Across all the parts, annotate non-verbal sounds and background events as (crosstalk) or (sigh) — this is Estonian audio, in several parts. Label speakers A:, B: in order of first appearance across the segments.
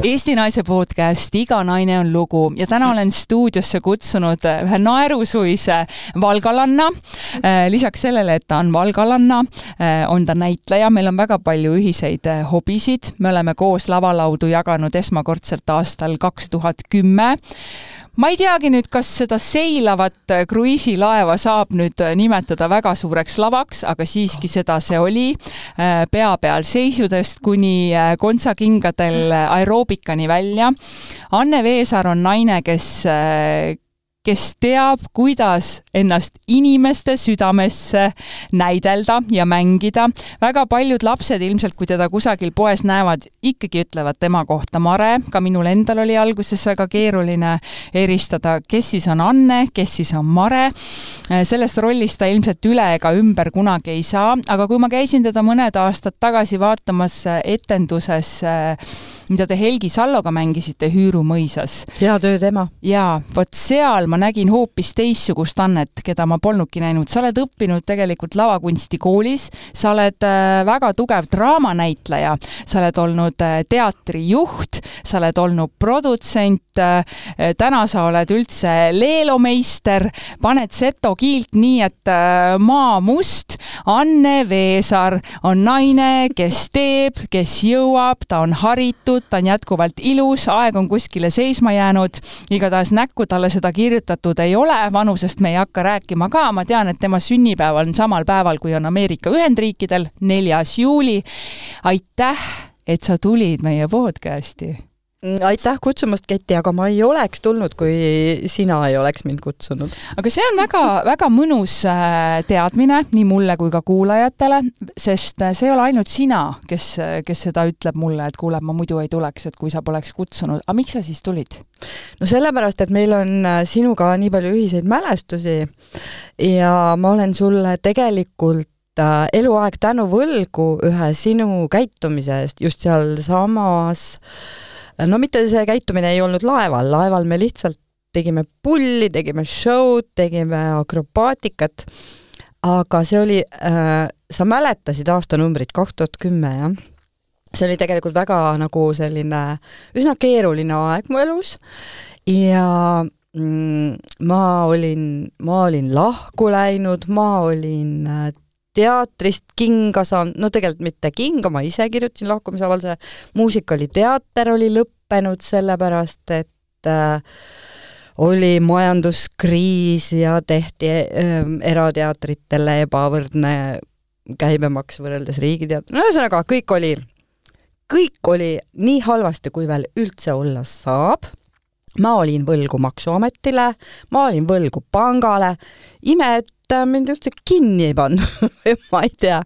A: Eesti Naise podcast Iga naine on lugu. Ja täna olen stuudiosse kutsunud ühe naerusuise valgalanna. lisaks sellele, et ta on valgalanna, on ta näitleja, meil on väga palju ühiseid hobisid, me oleme koos lavalaudu jaganud esmakordselt aastal kaks tuhat kümme ma ei teagi nüüd, kas seda seilavat äh, kruiisilaeva saab nüüd äh, nimetada väga suureks lavaks, aga siiski seda see oli. Äh, pea peal seisudest kuni kontsakingadel aeroobikani välja. Anne Veesaar on naine, kes kes teab, kuidas ennast inimeste südamesse näidelda ja mängida. väga paljud lapsed ilmselt, kui teda kusagil poes näevad, ikkagi ütlevad tema kohta Mare, ka minul endal oli alguses väga keeruline eristada, kes siis on Anne, kes siis on Mare. sellest rollist ta ilmselt üle ega ümber kunagi ei saa, aga kui ma käisin teda mõned aastad tagasi vaatamas etenduses mida te Helgi Salloga mängisite Hüüru mõisas.
B: hea töö tema.
A: jaa, vot seal ma nägin hoopis teistsugust Annet, keda ma polnudki näinud. sa oled õppinud tegelikult lavakunstikoolis, sa oled äh, väga tugev draamanäitleja, sa oled olnud äh, teatrijuht, sa oled olnud produtsent, äh, täna sa oled üldse leelomeister, paned seto kiilt nii, et maa must. Anne Veesaar on naine, kes teeb, kes jõuab, ta on haritud, ta on jätkuvalt ilus, aeg on kuskile seisma jäänud, igatahes näkku talle seda kirjutatud ei ole, vanusest me ei hakka rääkima ka, ma tean, et tema sünnipäev on samal päeval, kui on Ameerika Ühendriikidel, neljas juuli. aitäh, et sa tulid meie podcasti
B: aitäh kutsumast, Keti, aga ma ei oleks tulnud, kui sina ei oleks mind kutsunud.
A: aga see on väga, väga mõnus äh, teadmine nii mulle kui ka kuulajatele, sest äh, see ei ole ainult sina, kes, kes seda ütleb mulle, et kuule, ma muidu ei tuleks, et kui sa poleks kutsunud, aga miks sa siis tulid?
B: no sellepärast, et meil on äh, sinuga nii palju ühiseid mälestusi ja ma olen sulle tegelikult eluaeg tänu võlgu ühe sinu käitumise eest just sealsamas äh, no mitte see käitumine ei olnud laeval, laeval me lihtsalt tegime pulli, tegime show'd, tegime akrobaatikat, aga see oli äh,, sa mäletasid aastanumbrit kaks tuhat kümme, jah? see oli tegelikult väga nagu selline üsna keeruline aeg mu elus. Ja mm, ma olin, ma olin lahku läinud, ma olin äh, teatrist kinga saanud, no tegelikult mitte kinga, ma ise kirjutasin lahkumisavalduse, muusikaliteater oli lõppenud sellepärast, et äh, oli majanduskriis ja tehti äh, erateatritele ebavõrdne käibemaks võrreldes riigiteatri, no ühesõnaga kõik oli, kõik oli nii halvasti, kui veel üldse olla saab ma olin võlgu Maksuametile, ma olin võlgu pangale, ime, et mind üldse kinni ei pannud (laughs) või ma ei tea.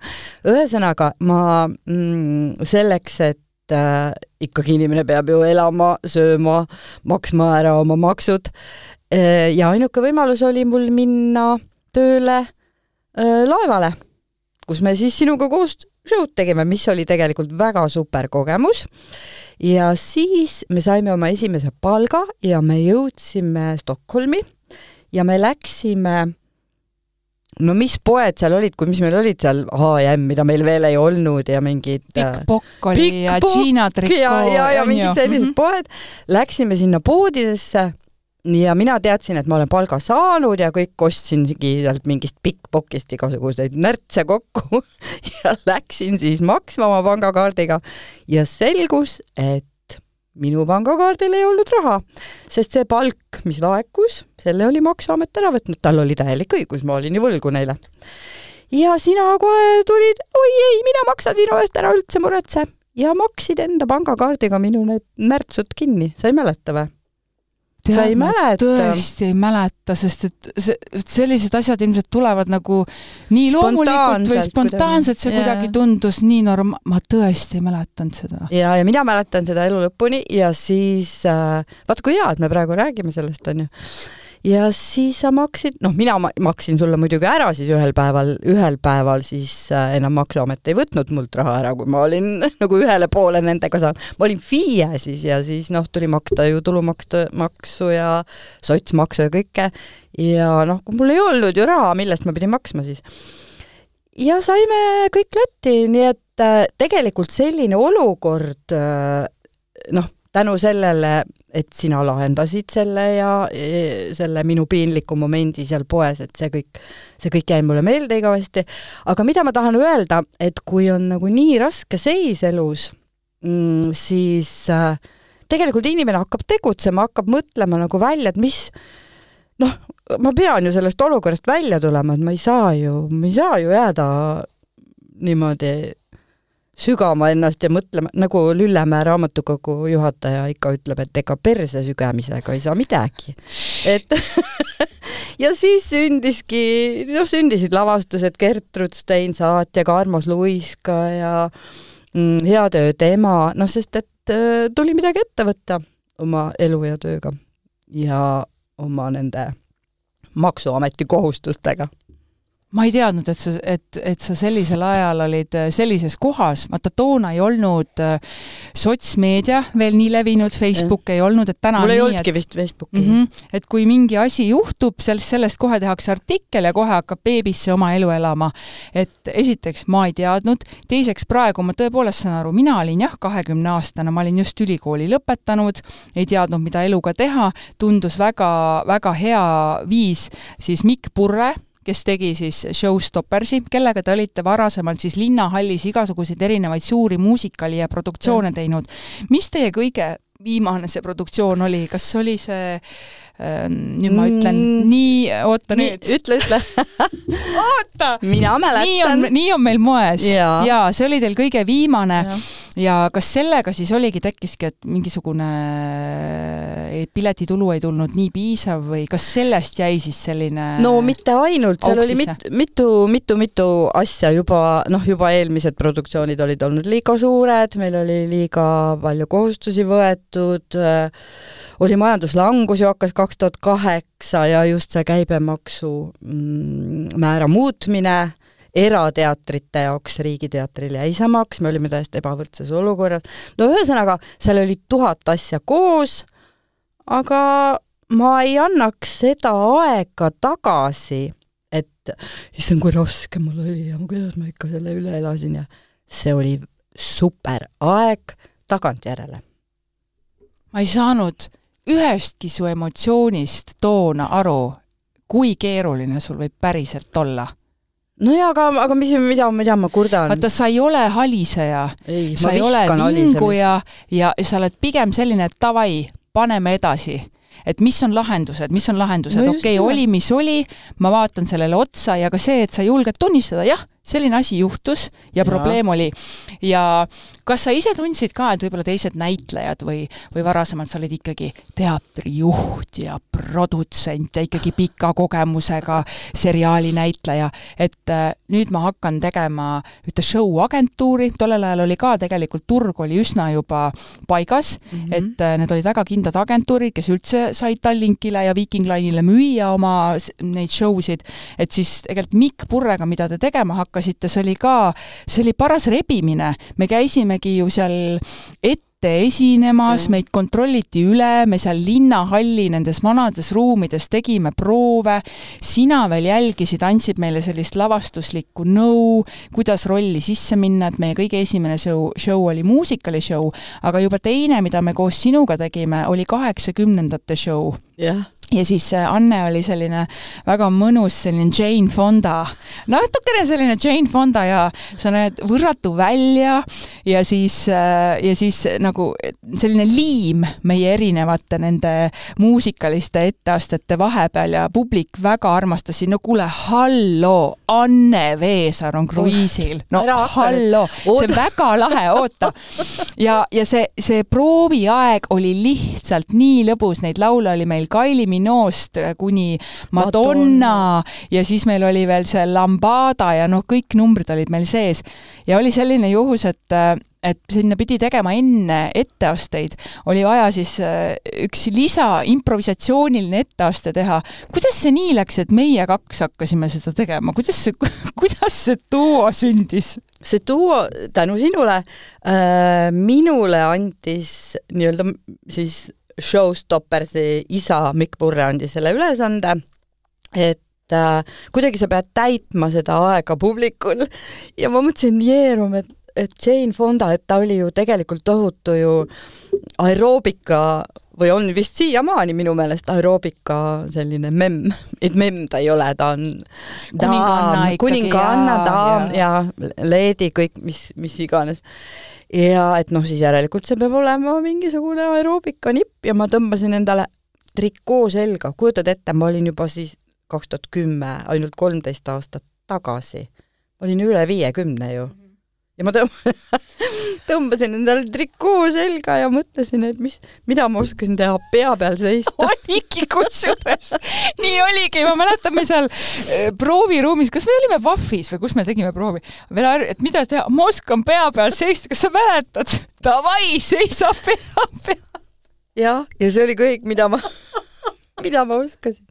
B: ühesõnaga, ma mm, selleks, et äh, ikkagi inimene peab ju elama, sööma, maksma ära oma maksud äh, ja ainuke võimalus oli mul minna tööle äh, laevale, kus me siis sinuga koos show'd tegime, mis oli tegelikult väga super kogemus ja siis me saime oma esimese palga ja me jõudsime Stockholmi ja me läksime no mis poed seal olid, kui, mis meil olid seal, H&M, mida meil veel ei olnud ja mingid
A: Big Bock oli Big ja Gina trikoo.
B: ja, ja, ja mingid sellised mm -hmm. poed. Läksime sinna poodidesse ja mina teadsin, et ma olen palga saanud ja kõik ostsingi sealt mingist Big Bockist igasuguseid närtse kokku (laughs) ja läksin siis maksma oma pangakaardiga ja selgus, et minu pangakaardil ei olnud raha, sest see palk, mis laekus, selle oli Maksuamet ära võtnud, tal oli täielik õigus, ma olin ju võlgu neile. ja sina kohe tulid, oi ei, mina maksan sinu eest, ära üldse muretse ja maksid enda pangakaardiga minu need närtsud kinni, sa ei mäleta või? Sa ei mäleta?
A: tõesti ei mäleta, sest et see, sellised asjad ilmselt tulevad nagu nii loomulikult või spontaanselt, see kuidagi tundus nii norm-, ma tõesti ei mäletanud seda.
B: ja, ja mina mäletan seda elu lõpuni ja siis äh,, vaata kui hea, et me praegu räägime sellest, onju ja siis sa maksid, noh, mina maksin sulle muidugi ära siis ühel päeval, ühel päeval siis äh, enam Maksuamet ei võtnud mult raha ära, kui ma olin (laughs) nagu ühele poole nendega saanud. ma olin FIE siis ja siis noh, tuli maksta ju tulumaksu, maksu ja sotsmaksu ja kõike ja noh, kui mul ei olnud ju raha, millest ma pidin maksma siis. ja saime kõik Lätti, nii et äh, tegelikult selline olukord äh, noh, tänu sellele, et sina lahendasid selle ja e, selle minu piinliku momendi seal poes, et see kõik, see kõik jäi mulle meelde igavesti. aga mida ma tahan öelda, et kui on nagu nii raske seis elus mm,, siis äh, tegelikult inimene hakkab tegutsema, hakkab mõtlema nagu välja, et mis noh, ma pean ju sellest olukorrast välja tulema, et ma ei saa ju, ma ei saa ju jääda niimoodi sügama ennast ja mõtlema, nagu Lüllemäe raamatukogu juhataja ikka ütleb, et ega perse sügamisega ei saa midagi. et (laughs) ja siis sündiski, noh, sündisid lavastused Gertrud Stein saatjaga, Armas Luiska ja mm, Hea töö tema, noh, sest et äh, tuli midagi ette võtta oma elu ja tööga ja oma nende Maksuameti kohustustega
A: ma ei teadnud, et sa, et, et sa sellisel ajal olid äh, sellises kohas, vaata toona ei olnud äh, sotsmeedia veel nii levinud, Facebook ja. ei olnud, et täna
B: mul ei olnudki et, vist Facebooki mm.
A: -hmm, et kui mingi asi juhtub, sellest, sellest kohe tehakse artikkel ja kohe hakkab beebisse oma elu elama. et esiteks ma ei teadnud, teiseks praegu ma tõepoolest saan aru, mina olin jah, kahekümneaastane, ma olin just ülikooli lõpetanud, ei teadnud, mida eluga teha, tundus väga, väga hea viis siis Mikk Purre, kes tegi siis Showstoppersi, kellega te olite varasemalt siis Linnahallis igasuguseid erinevaid suuri muusikali ja produktsioone teinud. mis teie kõige viimane see produktsioon oli, kas oli see nüüd ma ütlen mm, nii, oota nüüd.
B: ütle, ütle (laughs)
A: oota!
B: mina mäletan.
A: nii on, nii on meil moes. jaa, see oli teil kõige viimane ja. ja kas sellega siis oligi, tekkiski, et mingisugune piletitulu ei tulnud nii piisav või kas sellest jäi siis selline
B: no mitte ainult, seal oli mit, mitu, mitu, mitu asja juba, noh, juba eelmised produktsioonid olid olnud liiga suured, meil oli liiga palju kohustusi võetud, oli majanduslangus ju hakkas kaks tuhat kaheksa ja just see käibemaksu mm, määra muutmine erateatrite jaoks Riigiteatril jäi samaks, me olime täiesti ebavõrdses olukorras. no ühesõnaga, seal oli tuhat asja koos aga ma ei annaks seda aega tagasi, et issand, kui raske mul oli ja kuidas ma ikka selle üle elasin ja see oli super aeg tagantjärele.
A: ma ei saanud ühestki su emotsioonist toona aru, kui keeruline sul võib päriselt olla?
B: No jaa, aga, aga mis, mida, mida ma kurdan?
A: vaata, sa ei ole haliseja, sa ei ole vinguja ja, ja sa oled pigem selline, et davai, paneme edasi. Et mis on lahendused, mis on lahendused? No, okei okay,, oli, mis oli, ma vaatan sellele otsa ja ka see, et sa julged tunnistada, jah, selline asi juhtus ja, ja probleem oli. ja kas sa ise tundsid ka, et võib-olla teised näitlejad või, või varasemalt sa olid ikkagi teatrijuht ja produtsent ja ikkagi pika kogemusega seriaali näitleja, et äh, nüüd ma hakkan tegema ühte show-agentuuri, tollel ajal oli ka tegelikult turg oli üsna juba paigas. Mm, -hmm. et äh, need olid väga kindlad agentuurid, kes üldse said Tallinkile ja Viking Line'ile müüa oma neid show sid, et siis tegelikult Mikk Purrega, mida te tegema hakkasite, hakkasite, see oli ka, see oli paras rebimine. me käisimegi ju seal ette esinemas, meid kontrolliti üle, me seal linnahalli nendes vanades ruumides tegime proove, sina veel jälgisid, andsid meile sellist lavastuslikku nõu, kuidas rolli sisse minna, et meie kõige esimene show, show oli muusikali show, aga juba teine, mida me koos sinuga tegime, oli kaheksakümnendate show.
B: jah
A: ja siis Anne oli selline väga mõnus selline Jane Fonda, natukene selline Jane Fonda ja sa näed võrratu välja ja siis, ja siis nagu selline liim meie erinevate nende muusikaliste etteastete vahepeal ja publik väga armastas sind, no kuule, halloo, Anne Veesaar on kruiisil, no halloo, see on väga lahe, oota. ja, ja see, see prooviaeg oli lihtsalt nii lõbus, neid laule oli meil Kaili Minost kuni Madonna, Madonna ja siis meil oli veel see Lambada ja noh, kõik numbrid olid meil sees. ja oli selline juhus, et et sinna pidi tegema enne etteasteid, oli vaja siis äh, üks lisa improvisatsiooniline etteaste teha. kuidas see nii läks, et meie kaks hakkasime seda tegema, kuidas see, (laughs) kuidas see duo sündis?
B: see duo tänu sinule äh, minule andis nii-öelda siis Showstoppersi isa Mikk Purre andis selle ülesande, et äh, kuidagi sa pead täitma seda aega publikul. Ja ma mõtlesin, Jeerum, et et Jane Fonda, et ta oli ju tegelikult tohutu ju aeroobika või on vist siiamaani minu meelest aeroobika selline memm, et memm ta ei ole, ta on
A: ikkagi,
B: kuninganna, daam ja, ja leedi kõik, mis, mis iganes. ja et noh, siis järelikult see peab olema mingisugune aeroobika nipp ja ma tõmbasin endale trikoo selga, kujutad ette, ma olin juba siis kaks tuhat kümme, ainult kolmteist aastat tagasi. olin üle viiekümne ju ja ma tõmb- (laughs) tõmbasin endale trikoo selga ja mõtlesin, et mis, mida ma oskasin teha, pea peal seista. (laughs)
A: oligi kusjuures, nii oligi, ma mäletan, me seal äh, prooviruumis, kas me olime VAF-is või kus me tegime proovi, et mida teha, ma oskan pea peal seista, kas sa mäletad? Davai, seisa pea peal.
B: jah, ja see oli kõik, mida ma (laughs) mida ma oskasin.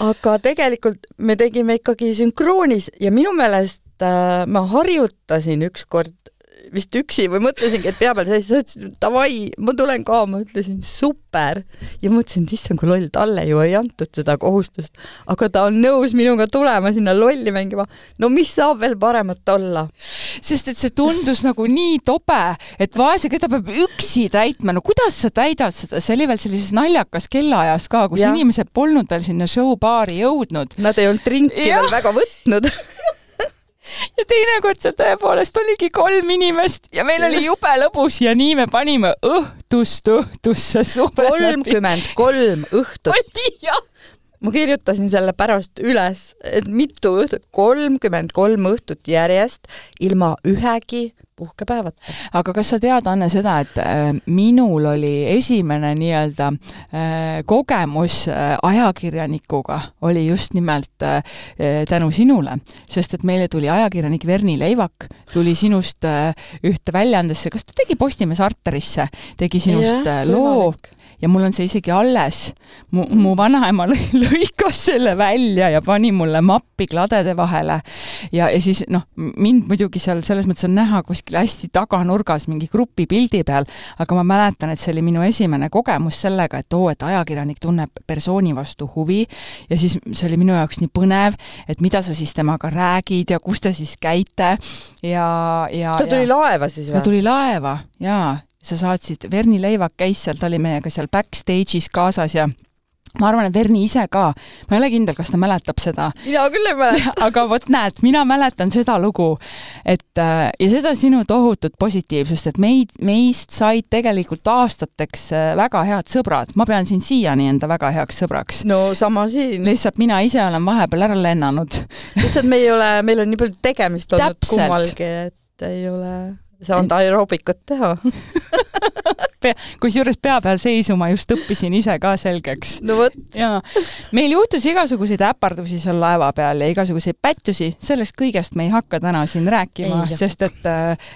B: aga tegelikult me tegime ikkagi sünkroonis ja minu meelest äh, ma harjutasin ükskord vist üksi või mõtlesingi, et pea peal seis, sa ütlesid, davai, ma tulen ka, ma ütlesin super. ja mõtlesin, et issand, kui loll, talle ju ei antud seda kohustust. aga ta on nõus minuga tulema sinna lolli mängima. no mis saab veel paremat olla?
A: sest et see tundus nagu nii tobe, et vaese, keda peab üksi täitma, no kuidas sa täidad seda, see oli veel sellises naljakas kellaajas ka, kus ja. inimesed polnud veel sinna show-baari jõudnud.
B: Nad ei olnud drinki veel väga võtnud (laughs)
A: ja teinekord see tõepoolest oligi kolm inimest ja meil oli jube lõbus ja nii me panime õhtust õhtusse suve
B: kolmkümmend kolm õhtut.
A: oli jah
B: ma kirjutasin selle pärast üles, et mitu õhtut, kolmkümmend kolm õhtut järjest ilma ühegi puhkepäevata.
A: aga kas sa tead, Anne, seda, et äh, minul oli esimene nii-öelda äh, kogemus äh, ajakirjanikuga, oli just nimelt tänu sinule, sest et meile tuli ajakirjanik Verni Leivak, tuli sinust ühte väljaandesse, kas ta tegi Postimees Arterisse, tegi sinust ja, loo võimalik ja mul on see isegi alles. mu, mu vanaema lõikas selle välja ja pani mulle mappi kladede vahele. ja, ja siis noh, mind muidugi seal selles mõttes on näha kuskil hästi taganurgas mingi grupipildi peal, aga ma mäletan, et see oli minu esimene kogemus sellega, et oo, et ajakirjanik tunneb persooni vastu huvi ja siis see oli minu jaoks nii põnev, et mida sa siis temaga räägid ja kus te siis käite ja, ja
B: ta tuli
A: ja,
B: laeva siis või?
A: ta tuli laeva, jaa sa saatsid, Verni Leivak käis seal, ta oli meiega seal backstage'is kaasas ja ma arvan, et Verni ise ka, ma ei ole kindel, kas ta mäletab seda.
B: mina küll ei mäleta (laughs)
A: aga vot näed, mina mäletan seda lugu, et äh, ja seda sinu tohutut positiivsust, et meid, meist said tegelikult aastateks äh, väga head sõbrad, ma pean sind siiani enda väga heaks sõbraks.
B: no sama siin.
A: lihtsalt mina ise olen vahepeal ära lennanud.
B: lihtsalt me ei ole, meil on nii palju tegemist olnud kummalgi, et ei ole saanud aeroobikat teha (laughs)
A: kusjuures pea peal seisuma just õppisin ise ka selgeks.
B: no vot.
A: jaa, meil juhtus igasuguseid äpardusi seal laeva peal ja igasuguseid pättusi, sellest kõigest me ei hakka täna siin rääkima, sest et,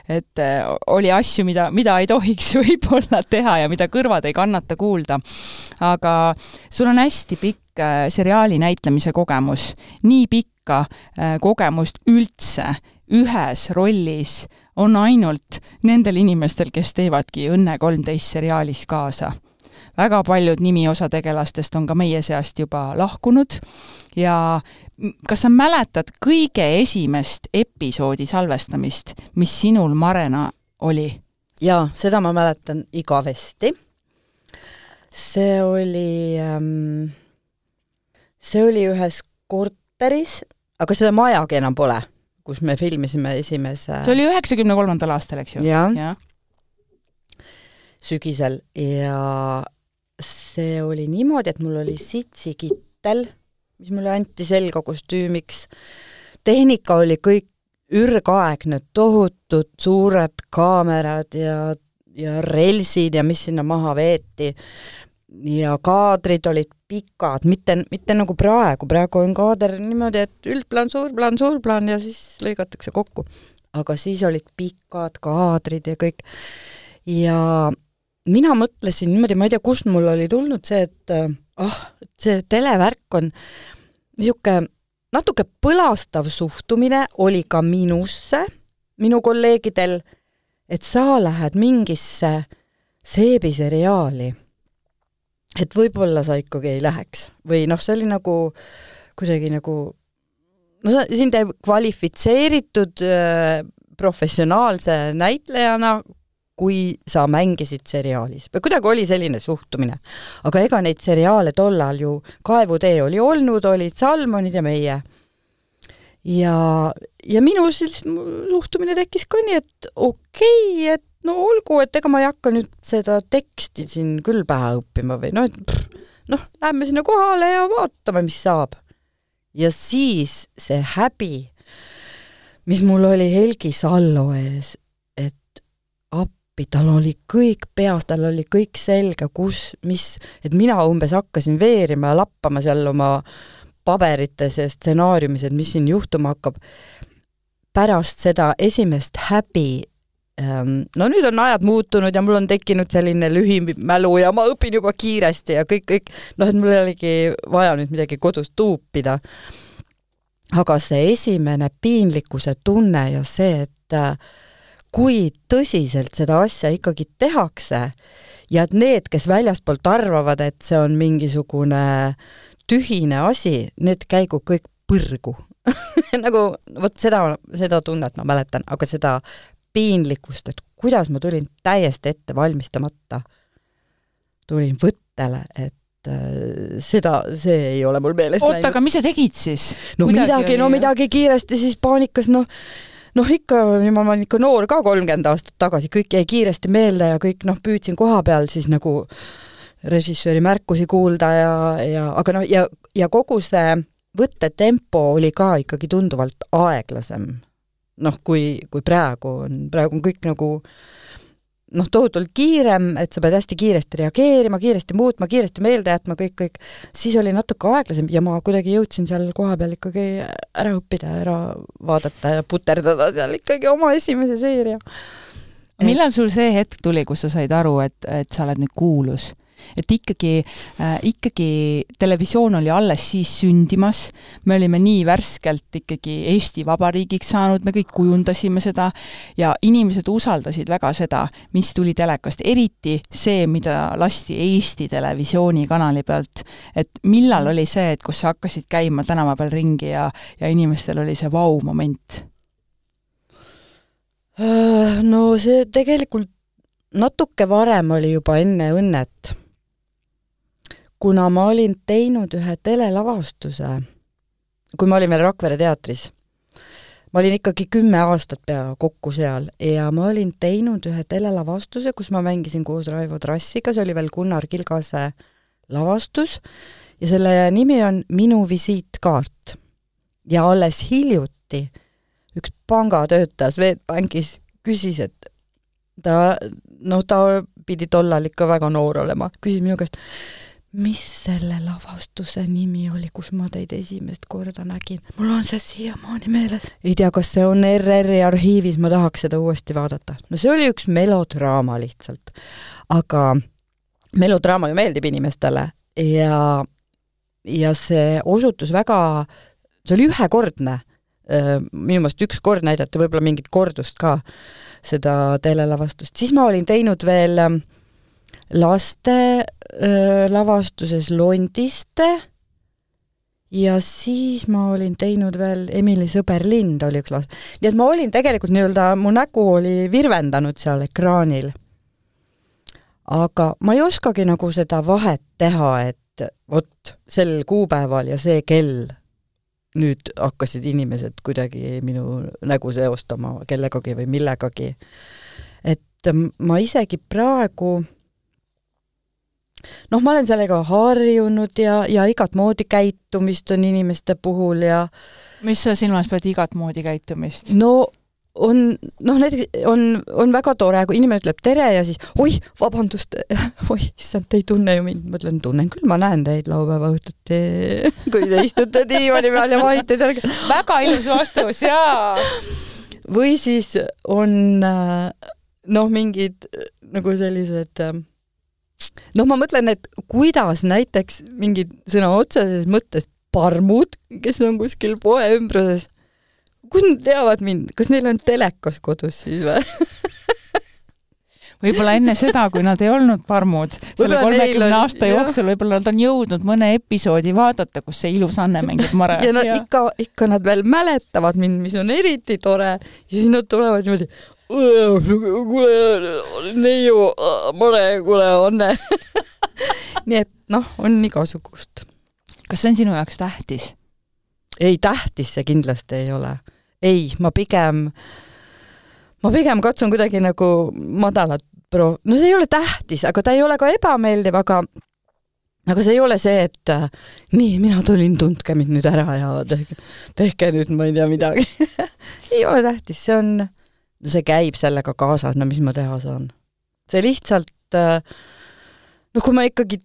A: et oli asju, mida, mida ei tohiks (laughs) võib-olla teha ja mida kõrvad ei kannata kuulda. aga sul on hästi pikk äh, seriaali näitlemise kogemus, nii pikka äh, kogemust üldse ühes rollis on ainult nendel inimestel, kes teevadki Õnne kolmteist seriaalis kaasa. väga paljud nimiosa tegelastest on ka meie seast juba lahkunud ja kas sa mäletad kõige esimest episoodi salvestamist, mis sinul, Marena, oli?
B: jaa, seda ma mäletan igavesti. see oli ähm,, see oli ühes korteris, aga seda majagi enam pole kus me filmisime esimese
A: see oli üheksakümne kolmandal aastal, eks ju?
B: jah ja. sügisel ja see oli niimoodi, et mul oli sitsikittel, mis mulle anti selga kostüümiks, tehnika oli kõik ürgaegne, tohutud suured kaamerad ja, ja relsid ja mis sinna maha veeti ja kaadrid olid pikad, mitte, mitte nagu praegu, praegu on kaader niimoodi, et üldplaan, suurplaan, suurplaan ja siis lõigatakse kokku. aga siis olid pikad kaadrid ja kõik. ja mina mõtlesin niimoodi, ma ei tea, kust mul oli tulnud see, et ah, see televärk on niisugune natuke põlastav suhtumine oli ka minusse, minu kolleegidel, et sa lähed mingisse seebiseriaali et võib-olla sa ikkagi ei läheks või noh, see oli nagu kuidagi nagu no sa, sind kvalifitseeritud äh, professionaalse näitlejana kui sa mängisid seriaalis või kuidagi oli selline suhtumine. aga ega neid seriaale tollal ju, Kaevutee oli olnud, olid Salmonid ja meie. ja, ja minu siis suhtumine tekkis ka nii, et okei okay,, et no olgu, et ega ma ei hakka nüüd seda teksti siin küll pähe õppima või noh, et noh, lähme sinna kohale ja vaatame, mis saab. ja siis see häbi, mis mul oli Helgi Sallo ees, et appi, tal oli kõik peas, tal oli kõik selge, kus, mis, et mina umbes hakkasin veerima ja lappama seal oma paberites ja stsenaariumis, et mis siin juhtuma hakkab. pärast seda esimest häbi no nüüd on ajad muutunud ja mul on tekkinud selline lühimälu ja ma õpin juba kiiresti ja kõik, kõik noh, et mul ei olegi vaja nüüd midagi kodus tuupida. aga see esimene piinlikkuse tunne ja see, et äh, kui tõsiselt seda asja ikkagi tehakse ja et need, kes väljaspoolt arvavad, et see on mingisugune tühine asi, need käigu kõik põrgu (laughs) nagu vot seda, seda tunnet ma mäletan, aga seda piinlikkust, et kuidas ma tulin täiesti ette valmistamata. tulin võttele, et äh, seda, see ei ole mul meelest
A: oota, aga mis sa tegid siis?
B: no midagi, midagi, no midagi kiiresti siis paanikas, noh, noh ikka, ma olen ikka noor ka, kolmkümmend aastat tagasi, kõik jäi kiiresti meelde ja kõik noh, püüdsin koha peal siis nagu režissööri märkusi kuulda ja, ja aga noh, ja, ja kogu see võttetempo oli ka ikkagi tunduvalt aeglasem noh, kui, kui praegu on, praegu on kõik nagu noh, tohutult kiirem, et sa pead hästi kiiresti reageerima, kiiresti muutma, kiiresti meelde jätma, kõik, kõik, siis oli natuke aeglasem ja ma kuidagi jõudsin seal kohapeal ikkagi ära õppida, ära vaadata ja puterdada seal ikkagi oma esimese seeria.
A: millal sul see hetk tuli, kus sa said aru, et, et sa oled nüüd kuulus? Et ikkagi äh,, ikkagi televisioon oli alles siis sündimas, me olime nii värskelt ikkagi Eesti Vabariigiks saanud, me kõik kujundasime seda ja inimesed usaldasid väga seda, mis tuli telekast, eriti see, mida lasti Eesti Televisiooni kanali pealt. et millal oli see, et kus sa hakkasid käima tänava peal ringi ja, ja inimestel oli see vau-moment?
B: Äh, no see tegelikult natuke varem oli juba enne Õnnet kuna ma olin teinud ühe telelavastuse, kui ma olin veel Rakvere teatris, ma olin ikkagi kümme aastat pea kokku seal ja ma olin teinud ühe telelavastuse, kus ma mängisin koos Raivo Trassiga, see oli veel Gunnar Kilgase lavastus ja selle nimi on Minu visiitkaart. ja alles hiljuti üks pangatöötaja Swedbankis küsis, et ta, noh, ta pidi tollal ikka väga noor olema, küsis minu käest, mis selle lavastuse nimi oli, kus ma teid esimest korda nägin? mul on see siiamaani meeles. ei tea, kas see on ERR-i arhiivis, ma tahaks seda uuesti vaadata. no see oli üks melodraama lihtsalt. aga melodraama ju meeldib inimestele ja, ja see osutus väga, see oli ühekordne, minu meelest üks kord näidati, võib-olla mingit kordust ka, seda telelavastust, siis ma olin teinud veel äh, laste öö, lavastuses Londiste ja siis ma olin teinud veel Emily sõber Lind oli üks last-, nii et ma olin tegelikult nii-öelda, mu nägu oli virvendanud seal ekraanil. aga ma ei oskagi nagu seda vahet teha, et vot sel kuupäeval ja see kell nüüd hakkasid inimesed kuidagi minu nägu seostama kellegagi või millegagi. et ma isegi praegu noh, ma olen sellega harjunud ja, ja igat moodi käitumist on inimeste puhul ja
A: mis sa silmas pead igat moodi käitumist?
B: no on, noh näiteks on, on väga tore, kui inimene ütleb tere ja siis oih, vabandust, (laughs) oih, issand, te ei tunne ju mind, ma ütlen, tunnen küll, ma näen teid laupäeva õhtuti, (laughs) kui te istute diivani peal ja vahite telga.
A: väga ilus vastus, jaa!
B: või siis on noh, mingid nagu sellised noh, ma mõtlen, et kuidas näiteks mingid sõna otseses mõttes parmud, kes on kuskil poe ümbruses, kus nad teavad mind, kas neil on telekas kodus siis või (laughs)
A: võib-olla enne seda, kui nad ei olnud parmud, selle kolmekümne aasta jooksul võib-olla nad on jõudnud mõne episoodi vaadata, kus see ilus Anne mängib Mare.
B: ja nad ja. ikka, ikka nad veel mäletavad mind, mis on eriti tore ja siis nad tulevad niimoodi, kuule, neiu, Mare, kuule, Anne (laughs) nii et noh, on igasugust.
A: kas see on sinu jaoks tähtis?
B: ei, tähtis see kindlasti ei ole. ei, ma pigem, ma pigem katsun kuidagi nagu madalat pro-, no see ei ole tähtis, aga ta ei ole ka ebameeldiv, aga aga see ei ole see, et nii, mina tulin, tundke mind nüüd ära ja tehke, tehke nüüd, ma ei tea, midagi (laughs) ei ole tähtis, see on, no see käib sellega kaasas, no mis ma teha saan. see lihtsalt äh, noh, kui ma ikkagi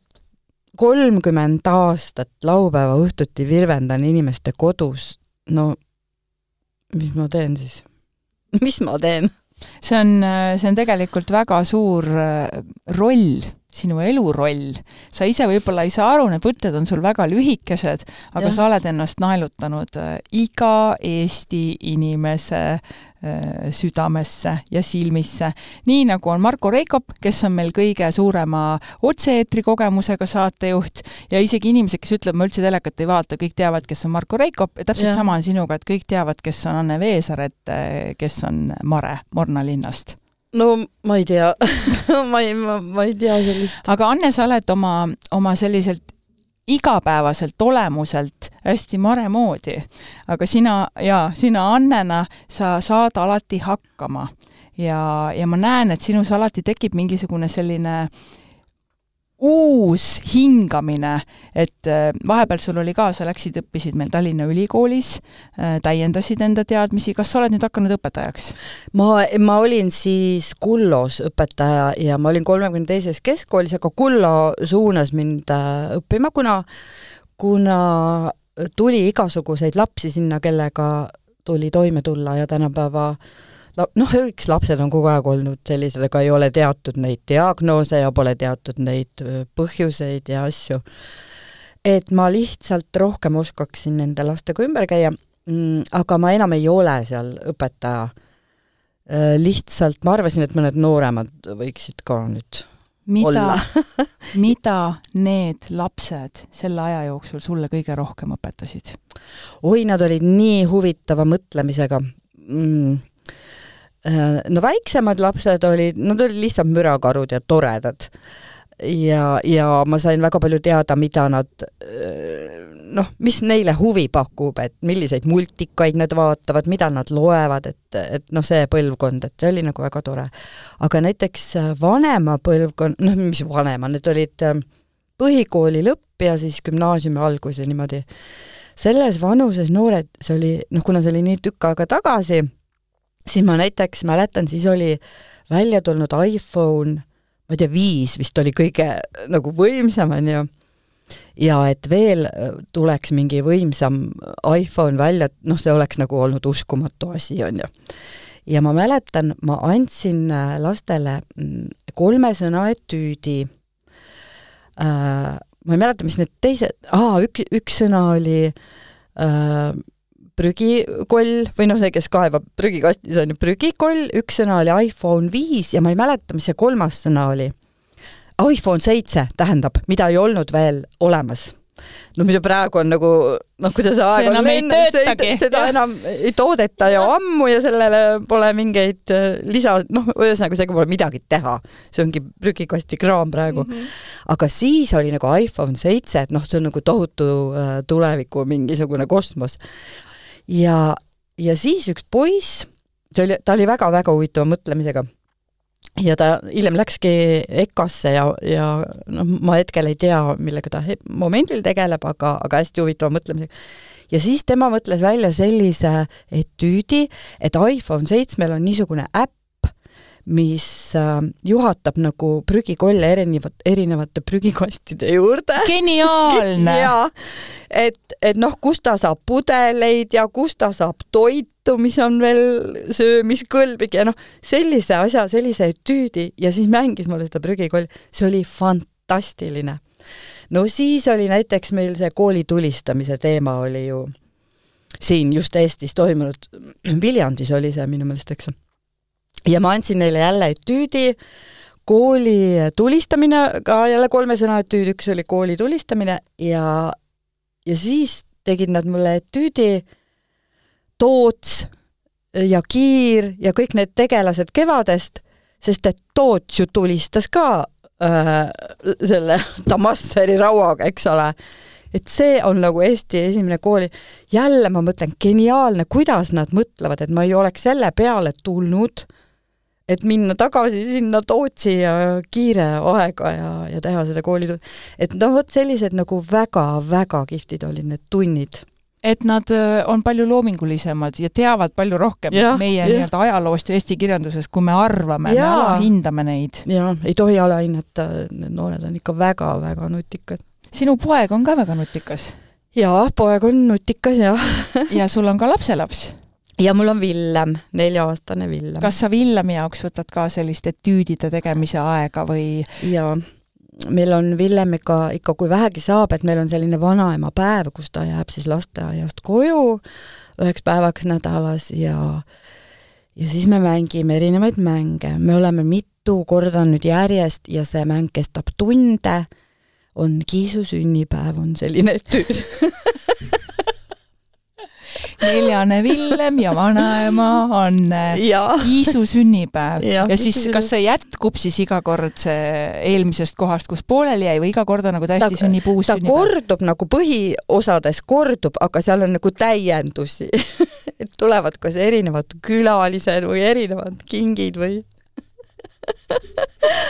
B: kolmkümmend aastat laupäeva õhtuti virvendan inimeste kodus, no mis ma teen siis? (laughs) mis ma teen?
A: see on, see on tegelikult väga suur äh, roll sinu eluroll. sa ise võib-olla ei saa aru, need võtted on sul väga lühikesed, aga ja. sa oled ennast naelutanud äh, iga Eesti inimese äh, südamesse ja silmisse. nii nagu on Marko Reikop, kes on meil kõige suurema otse-eetri kogemusega saatejuht ja isegi inimesed, kes ütlevad, ma üldse telekat ei vaata, kõik teavad, kes on Marko Reikop ja täpselt ja. sama on sinuga, et kõik teavad, kes on Anne Veesaar, et äh, kes on Mare Morna linnast
B: no ma ei tea. (laughs) Ma ei, ma, ma ei tea sellist.
A: aga Anne, sa oled oma, oma selliselt igapäevaselt olemuselt hästi mare moodi, aga sina ja sina Annena, sa saad alati hakkama. Ja, ja ma näen, et sinus alati tekib mingisugune selline äh, uus hingamine, et äh, vahepeal sul oli ka, sa läksid, õppisid meil Tallinna Ülikoolis, äh, täiendasid enda teadmisi, kas sa oled nüüd hakanud õpetajaks?
B: ma, ma olin siis Kullos õpetaja ja ma olin kolmekümne teises keskkoolis, aga Kullo suunas mind äh, õppima, kuna, kuna tuli igasuguseid lapsi sinna, kellega tuli toime tulla ja tänapäeva äh, noh, eks lapsed on kogu aeg olnud sellised, aga ei ole teatud neid diagnoose ja pole teatud neid põhjuseid ja asju. et ma lihtsalt rohkem oskaksin nende lastega ümber käia, mm, aga ma enam ei ole seal õpetaja. lihtsalt ma arvasin, et mõned nooremad võiksid ka nüüd mida (laughs) (laughs)
A: mida need lapsed selle aja jooksul sulle kõige rohkem õpetasid?
B: oi, nad olid nii huvitava mõtlemisega mm no väiksemad lapsed olid, nad olid lihtsalt mürakarud ja toredad. ja, ja ma sain väga palju teada, mida nad äh, noh, mis neile huvi pakub, et milliseid multikaid nad vaatavad, mida nad loevad, et, et noh, see põlvkond, et see oli nagu väga tore. aga näiteks äh, vanema põlvkond, noh, mis vanema, need olid põhikooli lõpp ja siis gümnaasiumi algus ja niimoodi. selles vanuses noored, see oli, noh, kuna see oli nii tükk aega tagasi, siis ma näiteks mäletan, siis oli välja tulnud iPhone, ma ei tea, viis vist oli kõige nagu võimsam, on ju, ja et veel äh, tuleks mingi võimsam iPhone välja, noh, see oleks nagu olnud uskumatu asi, on ju. ja ma mäletan, ma andsin äh, lastele mm, kolme sõna etüüdi äh,, ma ei mäleta, mis need teised, aa, üks, üks sõna oli äh, prügikoll või noh, see, kes kaevab prügikastis, on ju prügikoll, üks sõna oli iPhone viis ja ma ei mäleta, mis see kolmas sõna oli. iPhone seitse tähendab, mida ei olnud veel olemas. no mida praegu on nagu noh, kuidas aeg on läinud, seda ja. enam ei toodeta ju ammu ja sellele pole mingeid äh, lisa, noh, ühesõnaga sellega pole midagi teha. see ongi prügikasti kraam praegu mm. -hmm. aga siis oli nagu iPhone seitse, et noh, see on nagu tohutu äh, tuleviku mingisugune kosmos ja, ja siis üks poiss, see oli, ta oli väga-väga huvitava mõtlemisega ja ta hiljem läkski EKA-sse ja, ja noh, ma hetkel ei tea, millega ta momendil tegeleb, aga, aga hästi huvitava mõtlemisega. ja siis tema mõtles välja sellise etüüdi, et iPhone seitsmel on niisugune äpp, mis äh, juhatab nagu prügikolle erinevat, erinevate prügikastide juurde. (laughs)
A: geniaalne
B: jaa, et, et noh, kust ta saab pudeleid ja kust ta saab toitu, mis on veel söömiskõlblik ja noh, sellise asja, sellise etüüdi ja siis mängis mulle seda prügikolli, see oli fantastiline. no siis oli näiteks meil see kooli tulistamise teema oli ju siin just Eestis toimunud, (clears throat) Viljandis oli see minu meelest, eks ja ma andsin neile jälle etüüdi, kooli tulistamine, ka jälle kolme sõna etüüd, üks oli kooli tulistamine ja, ja siis tegid nad mulle etüüdi Toots, ja Kiir ja kõik need tegelased Kevadest, sest et Toots ju tulistas ka äh, selle Damasseri rauaga, eks ole. et see on nagu Eesti esimene kooli, jälle ma mõtlen, geniaalne, kuidas nad mõtlevad, et ma ei oleks selle peale tulnud, et minna tagasi sinna Tootsi ja kiire aega ja, ja teha seda koolitööd. et noh, vot sellised nagu väga-väga kihvtid olid need tunnid
A: et nad äh, on palju loomingulisemad ja teavad palju rohkem ja, meie nii-öelda ajaloost ja eesti kirjandusest, kui me arvame, me alahindame neid.
B: jaa, ei tohi alahinnata, need noored on ikka väga-väga nutikad.
A: sinu poeg on ka väga nutikas?
B: jaa, poeg on nutikas, jah
A: ja sul on ka (laughs) lapselaps?
B: Ja mul on Villem, nelja-aastane Villem.
A: kas sa Villemi jaoks võtad ka sellist etüüdide tegemise aega või?
B: jaa meil on Villemiga ikka, kui vähegi saab, et meil on selline vanaemapäev, kus ta jääb siis lasteaiast koju üheks päevaks nädalas ja ja siis me mängime erinevaid mänge, me oleme mitu korda nüüd järjest ja see mäng kestab tunde, on Kiisu sünnipäev, on selline etüüd (laughs)
A: neljane Villem ja vanaema on Kiisu sünnipäev. ja, siis, kas see jätkub siis iga kord see eelmisest kohast, kus pooleli jäi või iga kord on nagu täiesti sünnib uus
B: ta
A: sünnipäev?
B: kordub nagu põhiosades kordub, aga seal on nagu täiendusi (laughs) et tulevad kas erinevad külalised või erinevad kingid või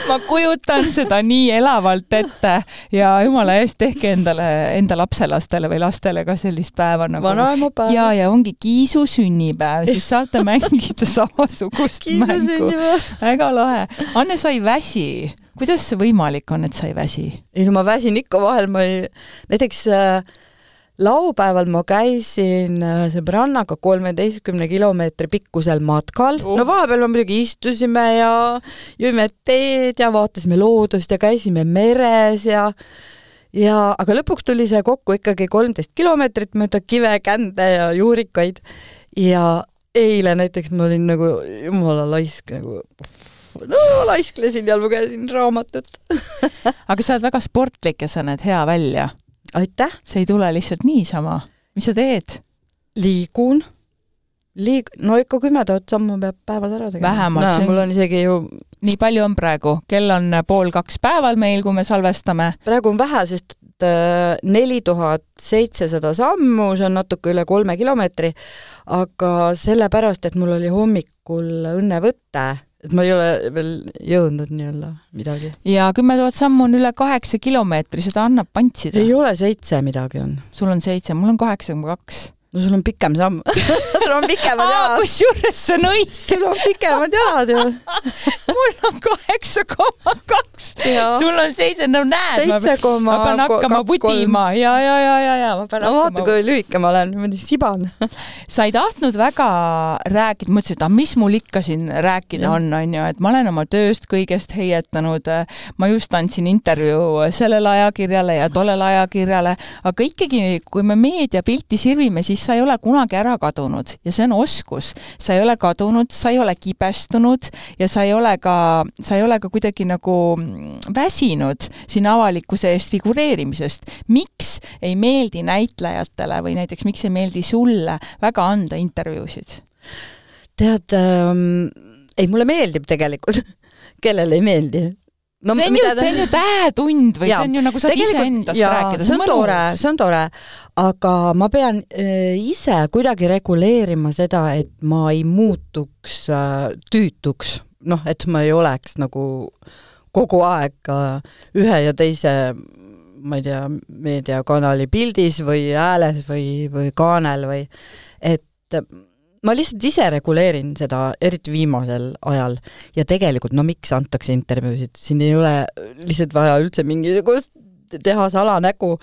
A: ma kujutan seda nii elavalt ette ja jumala eest, tehke endale, enda lapselastele või lastele ka sellist päeva nagu.
B: vanaemapäev.
A: ja, ja ongi Kiisu sünnipäev, siis saate mängida samasugust mängu. väga lahe. Anne, sa ei väsi kuidas see võimalik on, et sa ei väsi?
B: ei no ma väsin ikka vahel, ma ei, näiteks äh, laupäeval ma käisin äh, sõbrannaga kolmeteistkümne kilomeetri pikkusel matkal. Oh., no vahepeal me muidugi istusime ja jõime teed ja vaatasime loodust ja käisime meres ja ja aga lõpuks tuli see kokku ikkagi kolmteist kilomeetrit mööda kive, kände ja juurikaid. Ja eile näiteks ma olin nagu jumala laisk nagu no laisklesin ja lugesin raamatut. (laughs)
A: Aga sa oled väga sportlik ja sa näed hea välja
B: aitäh!
A: see ei tule lihtsalt niisama. mis sa teed?
B: liigun, liig-, no ikka kümme tuhat sammu peab päevas ära tegema.
A: vähemalt
B: no,. mul on isegi ju
A: nii palju on praegu, kell on pool kaks päeval meil, kui me salvestame.
B: praegu on vähe, sest äh, neli tuhat seitsesada sammu, see on natuke üle kolme kilomeetri, aga sellepärast, et mul oli hommikul õnnevõte et ma ei ole veel jõudnud nii-öelda midagi.
A: ja kümme tuhat sammu on üle kaheksa kilomeetri, seda annab pantsida.
B: ei ole seitse midagi on.
A: sul on seitse, mul on kaheksa koma kaks
B: no sul on pikem samm (laughs) sul on pikemad jalad.
A: kusjuures (laughs) see on õige.
B: sul on pikemad jalad ju
A: mul on kaheksa koma kaks. sul on seitse, no näed.
B: seitse koma
A: ma pean hakkama vutima ja, ja, ja, ja, ja ma pean
B: no, hakkama. vaata, kui lühike ma olen, niimoodi siban (laughs)
A: sa ei tahtnud väga rääkida, mõtlesin, et ah, mis mul ikka siin rääkida ja. on, onju, et ma olen oma tööst kõigest heietanud. ma just andsin intervjuu sellele ajakirjale ja tollele ajakirjale, aga ikkagi, kui me meediapilti sirvime, siis sa ei ole kunagi ära kadunud ja see on oskus. sa ei ole kadunud, sa ei ole kibestunud ja sa ei ole ka, sa ei ole ka kuidagi nagu mm, väsinud siin avalikkuse eest figureerimisest. miks ei meeldi näitlejatele või näiteks miks ei meeldi sulle väga anda intervjuusid?
B: tead ähm,, ei mulle meeldib tegelikult (laughs) kellele ei meeldi
A: no see on ju, see on ju tähetund või ja, see on ju nagu saad iseendast rääkida,
B: see on mõnus. tore, see on tore, aga ma pean äh, ise kuidagi reguleerima seda, et ma ei muutuks äh, tüütuks, noh, et ma ei oleks nagu kogu aeg äh, ühe ja teise ma ei tea, meediakanali pildis või hääles või, või kaanel või et ma lihtsalt ise reguleerin seda, eriti viimasel ajal. ja tegelikult, no miks antakse intervjuusid, siin ei ole lihtsalt vaja üldse mingisugust teha salanägu,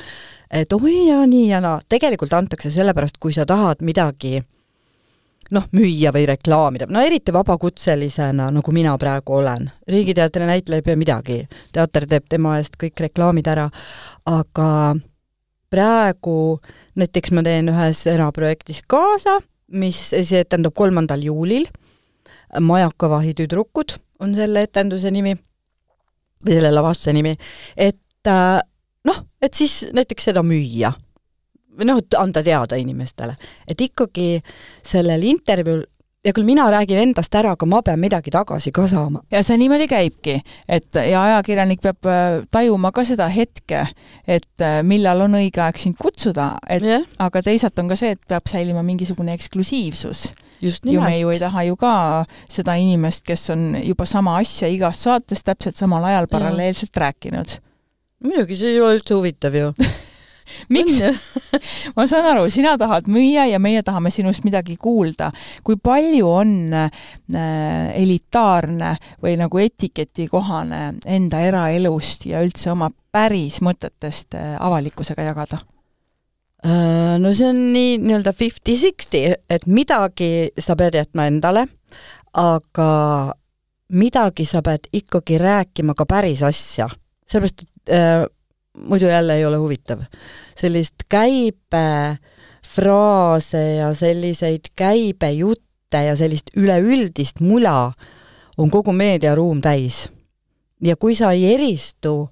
B: et oi ja nii ja naa, tegelikult antakse sellepärast, kui sa tahad midagi noh, müüa või reklaamida, no eriti vabakutselisena, nagu mina praegu olen. Riigi Teatri näitleja ei pea midagi, teater teeb tema eest kõik reklaamid ära, aga praegu näiteks ma teen ühes eraprojektis kaasa mis siis etendub kolmandal juulil. majakavahi tüdrukud on selle etenduse nimi või selle lavastuse nimi, et äh, noh, et siis näiteks seda müüa. Või noh, et anda teada inimestele, et ikkagi sellel intervjuul ja küll mina räägin endast ära, aga ma pean midagi tagasi ka saama.
A: ja see niimoodi käibki, et ja ajakirjanik peab äh, tajuma ka seda hetke, et äh, millal on õige aeg sind kutsuda, et yeah. aga teisalt on ka see, et peab säilima mingisugune eksklusiivsus. ju me ju ei taha ju ka seda inimest, kes on juba sama asja igas saates täpselt samal ajal paralleelselt ja. rääkinud.
B: muidugi, see ei ole üldse huvitav ju (laughs)
A: miks (laughs) ma saan aru, sina tahad müüa ja meie tahame sinust midagi kuulda. kui palju on äh, elitaarne või nagu etiketikohane enda eraelust ja üldse oma päris mõtetest äh, avalikkusega jagada?
B: Äh, no see on nii nii-öelda fifty-sixty, et midagi sa pead jätma endale, aga midagi sa pead ikkagi rääkima ka päris asja. sellepärast, et äh, muidu jälle ei ole huvitav. sellist käibefraase ja selliseid käibejutte ja sellist üleüldist mula on kogu meediaruum täis. ja kui sa ei eristu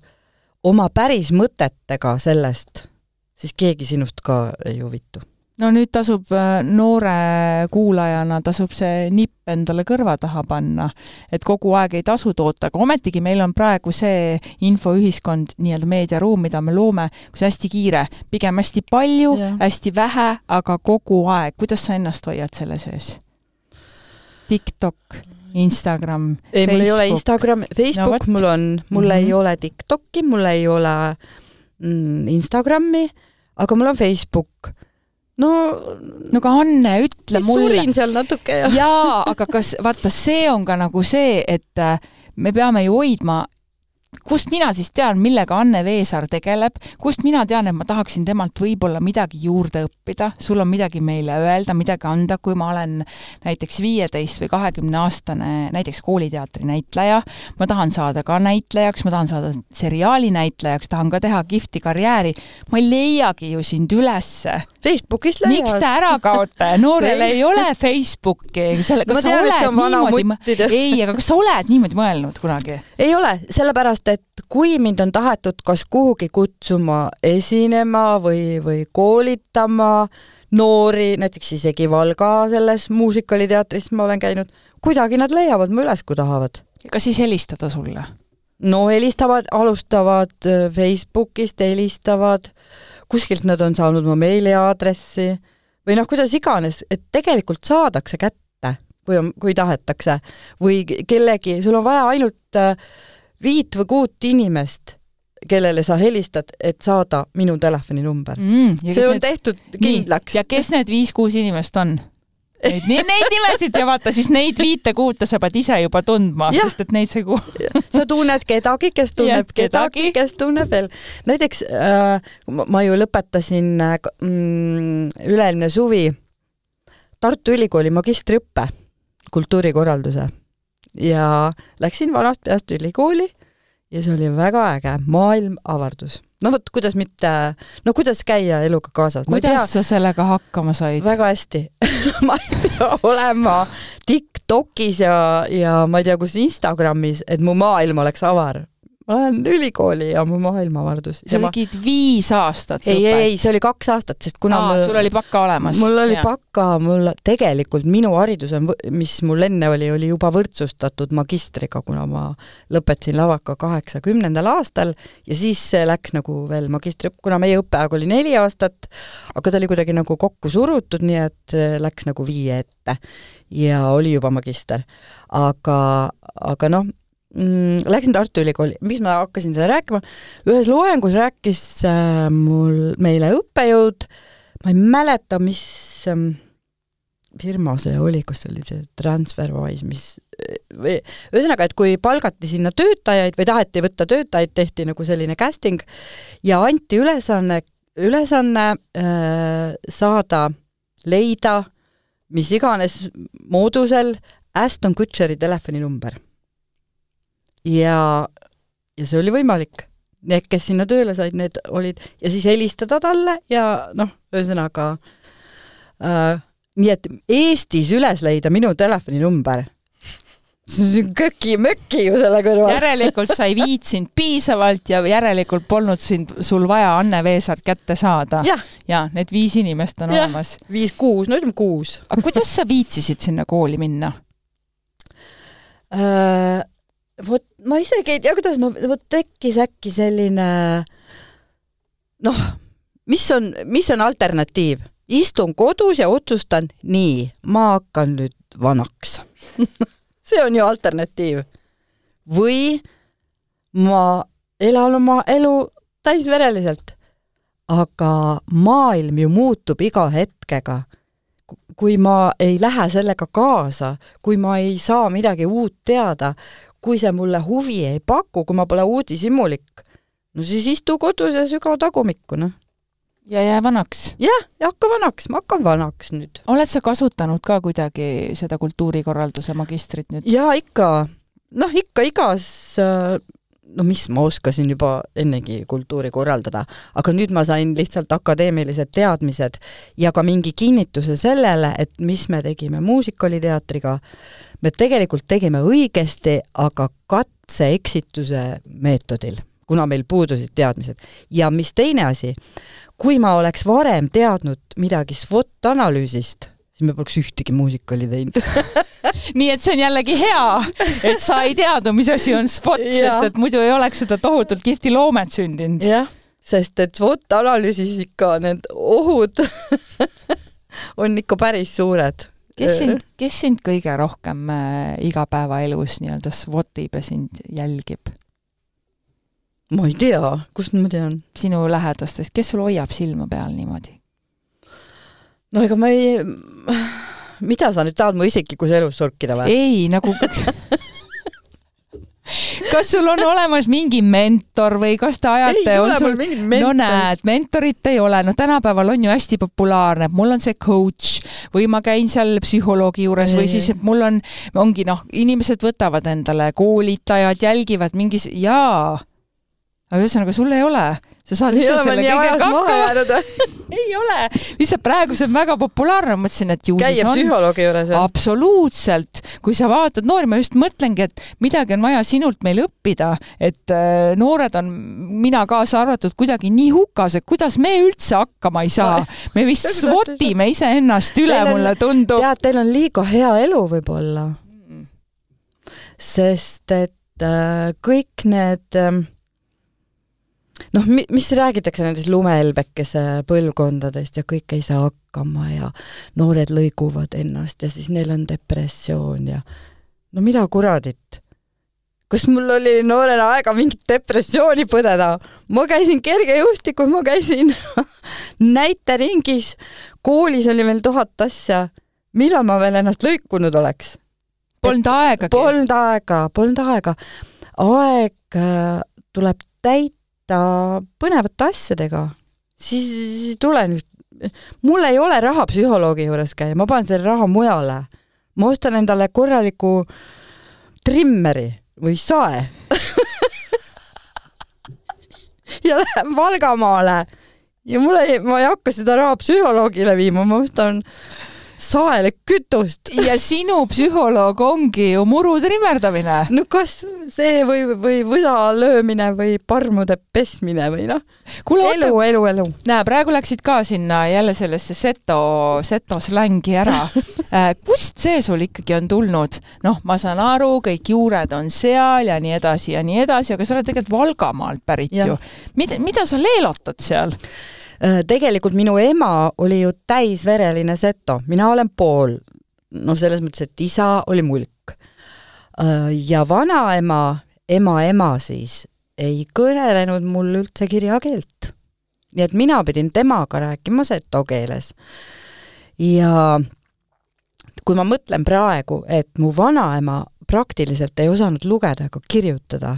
B: oma päris mõtetega sellest, siis keegi sinust ka ei huvitu
A: no nüüd tasub äh, noore kuulajana, tasub see nipp endale kõrva taha panna, et kogu aeg ei tasu toota, aga ometigi meil on praegu see infoühiskond, nii-öelda meediaruum, mida me loome, kus hästi kiire, pigem hästi palju, hästi vähe, aga kogu aeg, kuidas sa ennast hoiad selle sees? TikTok, Instagram,
B: ei, mul ei ole Instagram, Facebook no, mul on, mul mm -hmm. ei mhm. ole TikToki, mul ei ole mm, Instagrami, aga mul on Facebook
A: no no aga Anne, ütle mulle.
B: surin seal natuke
A: ja. jaa, aga kas, vaata, see on ka nagu see, et äh, me peame ju hoidma kust mina siis tean, millega Anne Veesaar tegeleb, kust mina tean, et ma tahaksin temalt võib-olla midagi juurde õppida, sul on midagi meile öelda, midagi anda, kui ma olen näiteks viieteist või kahekümne aastane näiteks kooliteatri näitleja, ma tahan saada ka näitlejaks, ma tahan saada seriaali näitlejaks, tahan ka teha kihvti karjääri, ma ei leiagi ju sind ülesse.
B: Facebookis leiad.
A: miks te ära kaote, noorel ei ole Facebooki, selle, kas sa oled niimoodi, ei, aga kas sa oled niimoodi mõelnud kunagi?
B: ei ole, sellepärast sellepärast, et kui mind on tahetud kas kuhugi kutsuma esinema või, või koolitama noori, näiteks isegi Valga selles muusikaliteatris ma olen käinud, kuidagi nad leiavad mu üles, kui tahavad.
A: kas siis helistada sulle?
B: no helistavad, alustavad äh, Facebookist, helistavad, kuskilt nad on saanud mu meiliaadressi või noh, kuidas iganes, et tegelikult saadakse kätte, kui on, kui tahetakse. või kellegi, sul on vaja ainult äh, viit või kuut inimest, kellele sa helistad, et saada minu telefoninumber mm,. see on need... tehtud kindlaks.
A: ja kes need viis-kuus inimest on? Neid, neid nimesid ja vaata siis neid viite-kuute sa pead ise juba tundma, sest et neid sa ei kuula.
B: sa tunned kedagi, kes tunneb ja, kedagi, kedagi, kes tunneb veel. näiteks äh, ma ju lõpetasin äh, mm, üle-eelmine suvi Tartu Ülikooli magistriõppe kultuurikorralduse ja läksin vanast peast ülikooli ja see oli väga äge, maailm avardus. no vot, kuidas mitte, no kuidas käia eluga kaasas.
A: kuidas sa sellega hakkama said?
B: väga hästi (laughs) ma ei pea olema TikTokis ja, ja ma ei tea, kus Instagramis, et mu maailm oleks avar ma lähen ülikooli ja mu maailmavardus.
A: sa tegid viis aastat
B: ei, ei, ei, see oli kaks aastat, sest kuna
A: Aa, mul, sul oli baka olemas?
B: mul oli ja. baka, mul tegelikult minu haridus on, mis mul enne oli, oli juba võrdsustatud magistriga, kuna ma lõpetasin lavaka kaheksakümnendal aastal ja siis läks nagu veel magistriõpp, kuna meie õppeaeg oli neli aastat, aga ta oli kuidagi nagu kokku surutud, nii et läks nagu viie ette ja oli juba magister. aga, aga noh, mm, läksin Tartu Ülikooli, miks ma hakkasin seda rääkima, ühes loengus rääkis äh, mul, meile õppejõud, ma ei mäleta, mis ähm, firma see oli, see oli see Transferwise, mis või ühesõnaga, et kui palgati sinna töötajaid või taheti võtta töötajaid, tehti nagu selline casting ja anti ülesanne, ülesanne äh, saada, leida mis iganes moodusel Aston Kutcheri telefoninumber ja, ja see oli võimalik. Need, kes sinna tööle said, need olid, ja siis helistada talle ja noh, ühesõnaga äh, nii et Eestis üles leida minu telefoninumber, köki-möki ju selle kõrval.
A: järelikult sa ei viitsinud piisavalt ja järelikult polnud sind, sul vaja Anne Veesaart kätte saada. ja need viis inimest on ja. olemas.
B: viis-kuus, no ütleme kuus.
A: aga kuidas sa viitsisid sinna kooli minna
B: uh,? Vot ma isegi ei tea, kuidas ma, vot tekkis äkki selline noh, mis on, mis on alternatiiv? istun kodus ja otsustan, nii, ma hakkan nüüd vanaks (laughs) see on ju alternatiiv. või ma elan oma elu täisvereliselt. aga maailm ju muutub iga hetkega. kui ma ei lähe sellega kaasa, kui ma ei saa midagi uut teada, kui see mulle huvi ei paku, kui ma pole uudishimulik, no siis istu kodus ja süga tagumikku, noh
A: ja jää vanaks.
B: jah, ja hakka vanaks, ma hakkan vanaks nüüd.
A: oled sa kasutanud ka kuidagi seda kultuurikorralduse magistrit nüüd?
B: jaa, ikka. noh, ikka igas no mis ma oskasin juba ennegi kultuuri korraldada, aga nüüd ma sain lihtsalt akadeemilised teadmised ja ka mingi kinnituse sellele, et mis me tegime muusikaliteatriga, me tegelikult tegime õigesti, aga katse-eksituse meetodil, kuna meil puudusid teadmised. ja mis teine asi, kui ma oleks varem teadnud midagi SWOT-analüüsist, siis me poleks ühtegi muusikali teinud (laughs)
A: nii et see on jällegi hea, et sa ei teadnud, mis asi on SWOT, sest et muidu ei oleks seda tohutult kihvti loomet sündinud.
B: jah, sest et SWOT-analüüsis ikka need ohud (laughs) on ikka päris suured.
A: Kes sind, kes sind kõige rohkem äh, igapäevaelus nii-öelda SWOT-ib ja sind jälgib?
B: ma ei tea, kust ma tean?
A: sinu lähedastest, kes sul hoiab silma peal niimoodi?
B: no ega ma ei, (sighs) mida sa nüüd tahad mu isiklikus elus surkida või?
A: ei, nagu (laughs) kas sul on olemas mingi mentor või kas te ajate, on sul, no näed, mentorit ei ole, no tänapäeval on ju hästi populaarne, et mul on see coach või ma käin seal psühholoogi juures ei. või siis, et mul on, ongi noh, inimesed võtavad endale koolitajad, jälgivad mingis, jaa. Aga ühesõnaga, sul ei ole, sa saad ise selle kõigega hakkama. (laughs) ei ole, lihtsalt praegu see on väga populaarne, mõtlesin, et ju
B: käia psühholoogi juures
A: absoluutselt, kui sa vaatad noori, ma just mõtlengi, et midagi on vaja sinult meil õppida, et äh, noored on, mina kaasa arvatud, kuidagi nii hukas, et kuidas me üldse hakkama ei saa. me vist (laughs) svotime iseennast üle, mulle tundub.
B: tead, teil on liiga hea elu võib-olla. Mm.. sest et äh, kõik need äh, noh, mis räägitakse nendest lumehelbekese põlvkondadest ja kõik ei saa hakkama ja noored lõiguvad ennast ja siis neil on depressioon ja no mida kuradit. kas mul oli noorena aega mingit depressiooni põdeda? ma käisin kergejõustikul, ma käisin (laughs) näiteringis, koolis oli veel tuhat asja. millal ma veel ennast lõikunud oleks?
A: Polnud aegagi.
B: Polnud aega, polnud aega. aeg äh, tuleb täita tegeleda põnevate asjadega, siis ei tule nüüd, mul ei ole raha psühholoogi juures käia, ma panen selle raha mujale. ma ostan endale korraliku trimmeri või sae. (laughs) Ja lähen Valgamaale. Ja mul ei, ma ei hakka seda raha psühholoogile viima, ma ostan saele kütust.
A: ja sinu psühholoog ongi ju muru trimmerdamine.
B: no kas see või, või võsa löömine või parmude pesmine või noh. elu, elu, elu.
A: näe, praegu läksid ka sinna jälle sellesse seto, seto slängi ära (laughs) äh, kust see sul ikkagi on tulnud? noh, ma saan aru, kõik juured on seal ja nii edasi ja nii edasi, aga sa oled tegelikult Valgamaalt pärit ja. ju. mida, mida sa leelotad seal?
B: Äh, tegelikult minu ema oli ju täisvereline seto, mina olen pool, no selles mõttes, et isa oli mulk. Äh, ja vanaema, ema ema siis, ei kõnelenud mul üldse kirjakeelt. nii et mina pidin temaga rääkima seto keeles. ja kui ma mõtlen praegu, et mu vanaema praktiliselt ei osanud lugeda ega kirjutada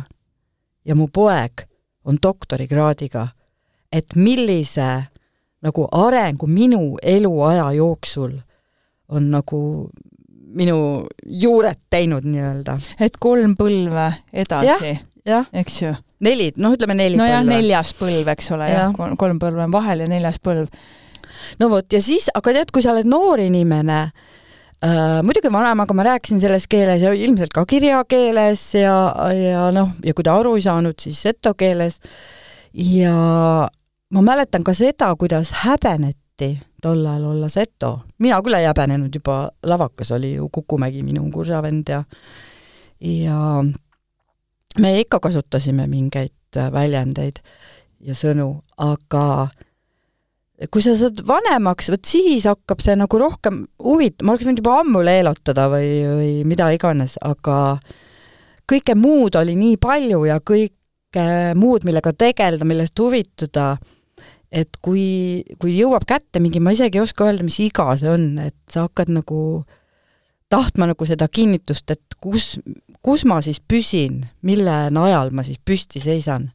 B: ja mu poeg on doktorikraadiga et millise nagu arengu minu eluaja jooksul on nagu minu juured teinud nii-öelda.
A: et kolm põlve edasi, eks ju?
B: neli, noh, ütleme neli
A: no põlve. nojah, neljas põlv, eks ole ja., jah, kolm põlve on vahel ja neljas põlv.
B: no vot, ja siis, aga tead, kui sa oled noor inimene, äh, muidugi vanemaga ma rääkisin selles keeles ja ilmselt ka kirjakeeles ja, ja noh, ja kui ta aru ei saanud, siis seto keeles. ja ma mäletan ka seda, kuidas häbeneti tol ajal olla seto. mina küll ei häbenenud, juba lavakas oli ju Kukumägi minu kursavend ja ja me ikka kasutasime mingeid väljendeid ja sõnu, aga kui sa saad vanemaks, vot siis hakkab see nagu rohkem huvitama, ma oleks võinud juba ammu leelotada või, või mida iganes, aga kõike muud oli nii palju ja kõike muud, millega tegeleda, millest huvituda, et kui, kui jõuab kätte mingi, ma isegi ei oska öelda, mis iga see on, et sa hakkad nagu tahtma nagu seda kinnitust, et kus, kus ma siis püsin, mille najal ma siis püsti seisan.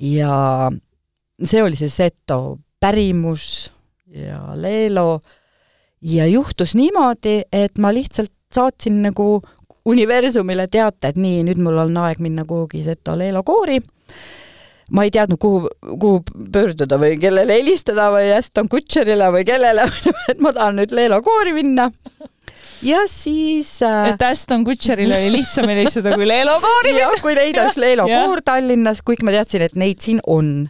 B: ja see oli see seto pärimus ja Leelo ja juhtus niimoodi, et ma lihtsalt saatsin nagu universumile teate, et nii, nüüd mul on aeg minna kuhugi Seto Leelo koori. Ma ei teadnud, kuhu, kuhu pöörduda või kellele helistada või Aston Kutcherile või kellele (laughs) et ma tahan nüüd Leelo koori minna. ja siis
A: äh, et Aston Kutcheril oli lihtsam helistada kui Leelo koori.
B: jah, kui leida üks Leelo koor Tallinnas, kuigi ma teadsin, et neid siin on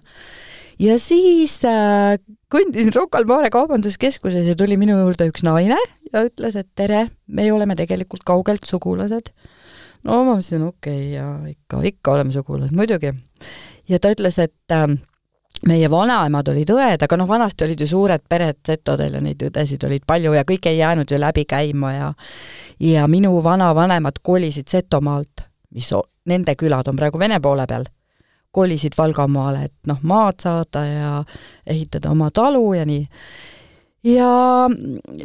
B: ja siis äh, kõndisin Rocca al Mare kaubanduskeskuses ja tuli minu juurde üks naine ja ütles, et tere, me oleme tegelikult kaugelt sugulased. no ma mõtlesin, okei okay, ja ikka, ikka oleme sugulased, muidugi. Ja ta ütles, et äh, meie vanaemad olid õed, aga noh, vanasti olid ju suured pered setodel ja neid õdesid olid palju ja kõik ei jäänud ju läbi käima ja ja minu vanavanemad kolisid Setomaalt, mis nende külad on praegu Vene poole peal kolisid Valgamaale, et noh, maad saada ja ehitada oma talu ja nii. ja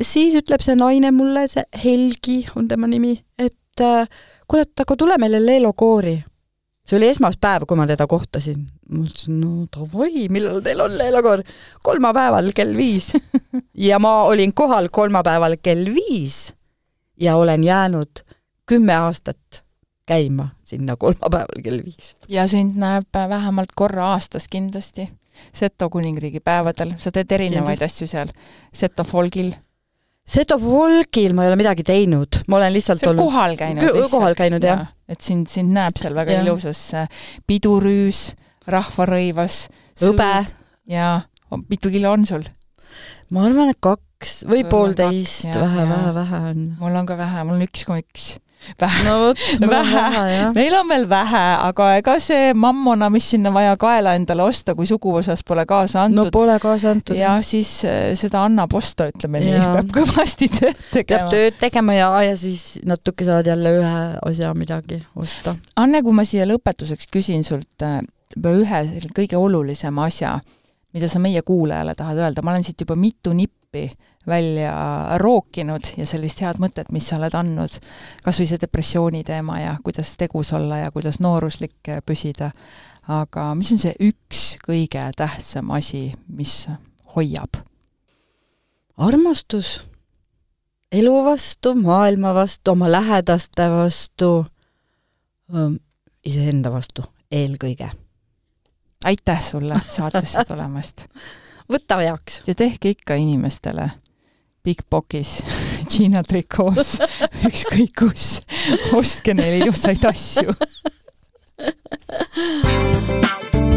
B: siis ütleb see naine mulle, see Helgi on tema nimi, et äh, kuule, et aga tule meile Leelo koori. See oli esmaspäev, kui ma teda kohtasin. ma ütlesin, no davai, millal teil on Leelo koor? kolmapäeval kell viis (laughs) ja ma olin kohal kolmapäeval kell viis ja olen jäänud kümme aastat käima sinna kolmapäeval kell viis.
A: ja sind näeb vähemalt korra aastas kindlasti Seto kuningriigi päevadel, sa teed erinevaid Kindlasti. asju seal, Seto folgil.
B: Seto folgil ma ei ole midagi teinud, ma olen lihtsalt
A: sa oled olnud kohal käinud lihtsalt?
B: kohal käinud, jah ja..
A: et sind, sind näeb seal väga ja. ilusas äh, pidurüüs, rahvarõivas,
B: hõbe.
A: jaa, mitu kilo on sul?
B: ma arvan, et kaks või poolteist, vähe, vähe, vähe on.
A: mul on ka vähe, mul on üks koma üks
B: vähe no vot, (laughs)
A: vähe, meil on veel vähe, aga ega see mammona, mis sinna vaja kaela endale osta, kui suguvõsas pole kaasa antud.
B: no pole kaasa antud.
A: jah, siis äh, seda annab osta, ütleme nii, peab kõvasti tööd tegema.
B: peab tööd tegema ja, ja siis natuke saad jälle ühe asja midagi osta.
A: Anne, kui ma siia lõpetuseks küsin sult äh, ühe kõige olulisema asja, mida sa meie kuulajale tahad öelda, ma olen siit juba mitu nippi välja rookinud ja sellist head mõtet, mis sa oled andnud, kas või see depressiooni teema ja kuidas tegus olla ja kuidas nooruslik püsida, aga mis on see üks kõige tähtsam asi, mis hoiab?
B: armastus elu vastu, maailma vastu, oma lähedaste vastu, iseenda vastu eelkõige.
A: aitäh sulle saatesse tulemast (laughs)
B: võta heaks.
A: ja tehke ikka inimestele Big Bockis, (laughs) Hiina trikoos, (laughs) ükskõik kus, ostke neile ilusaid asju (laughs)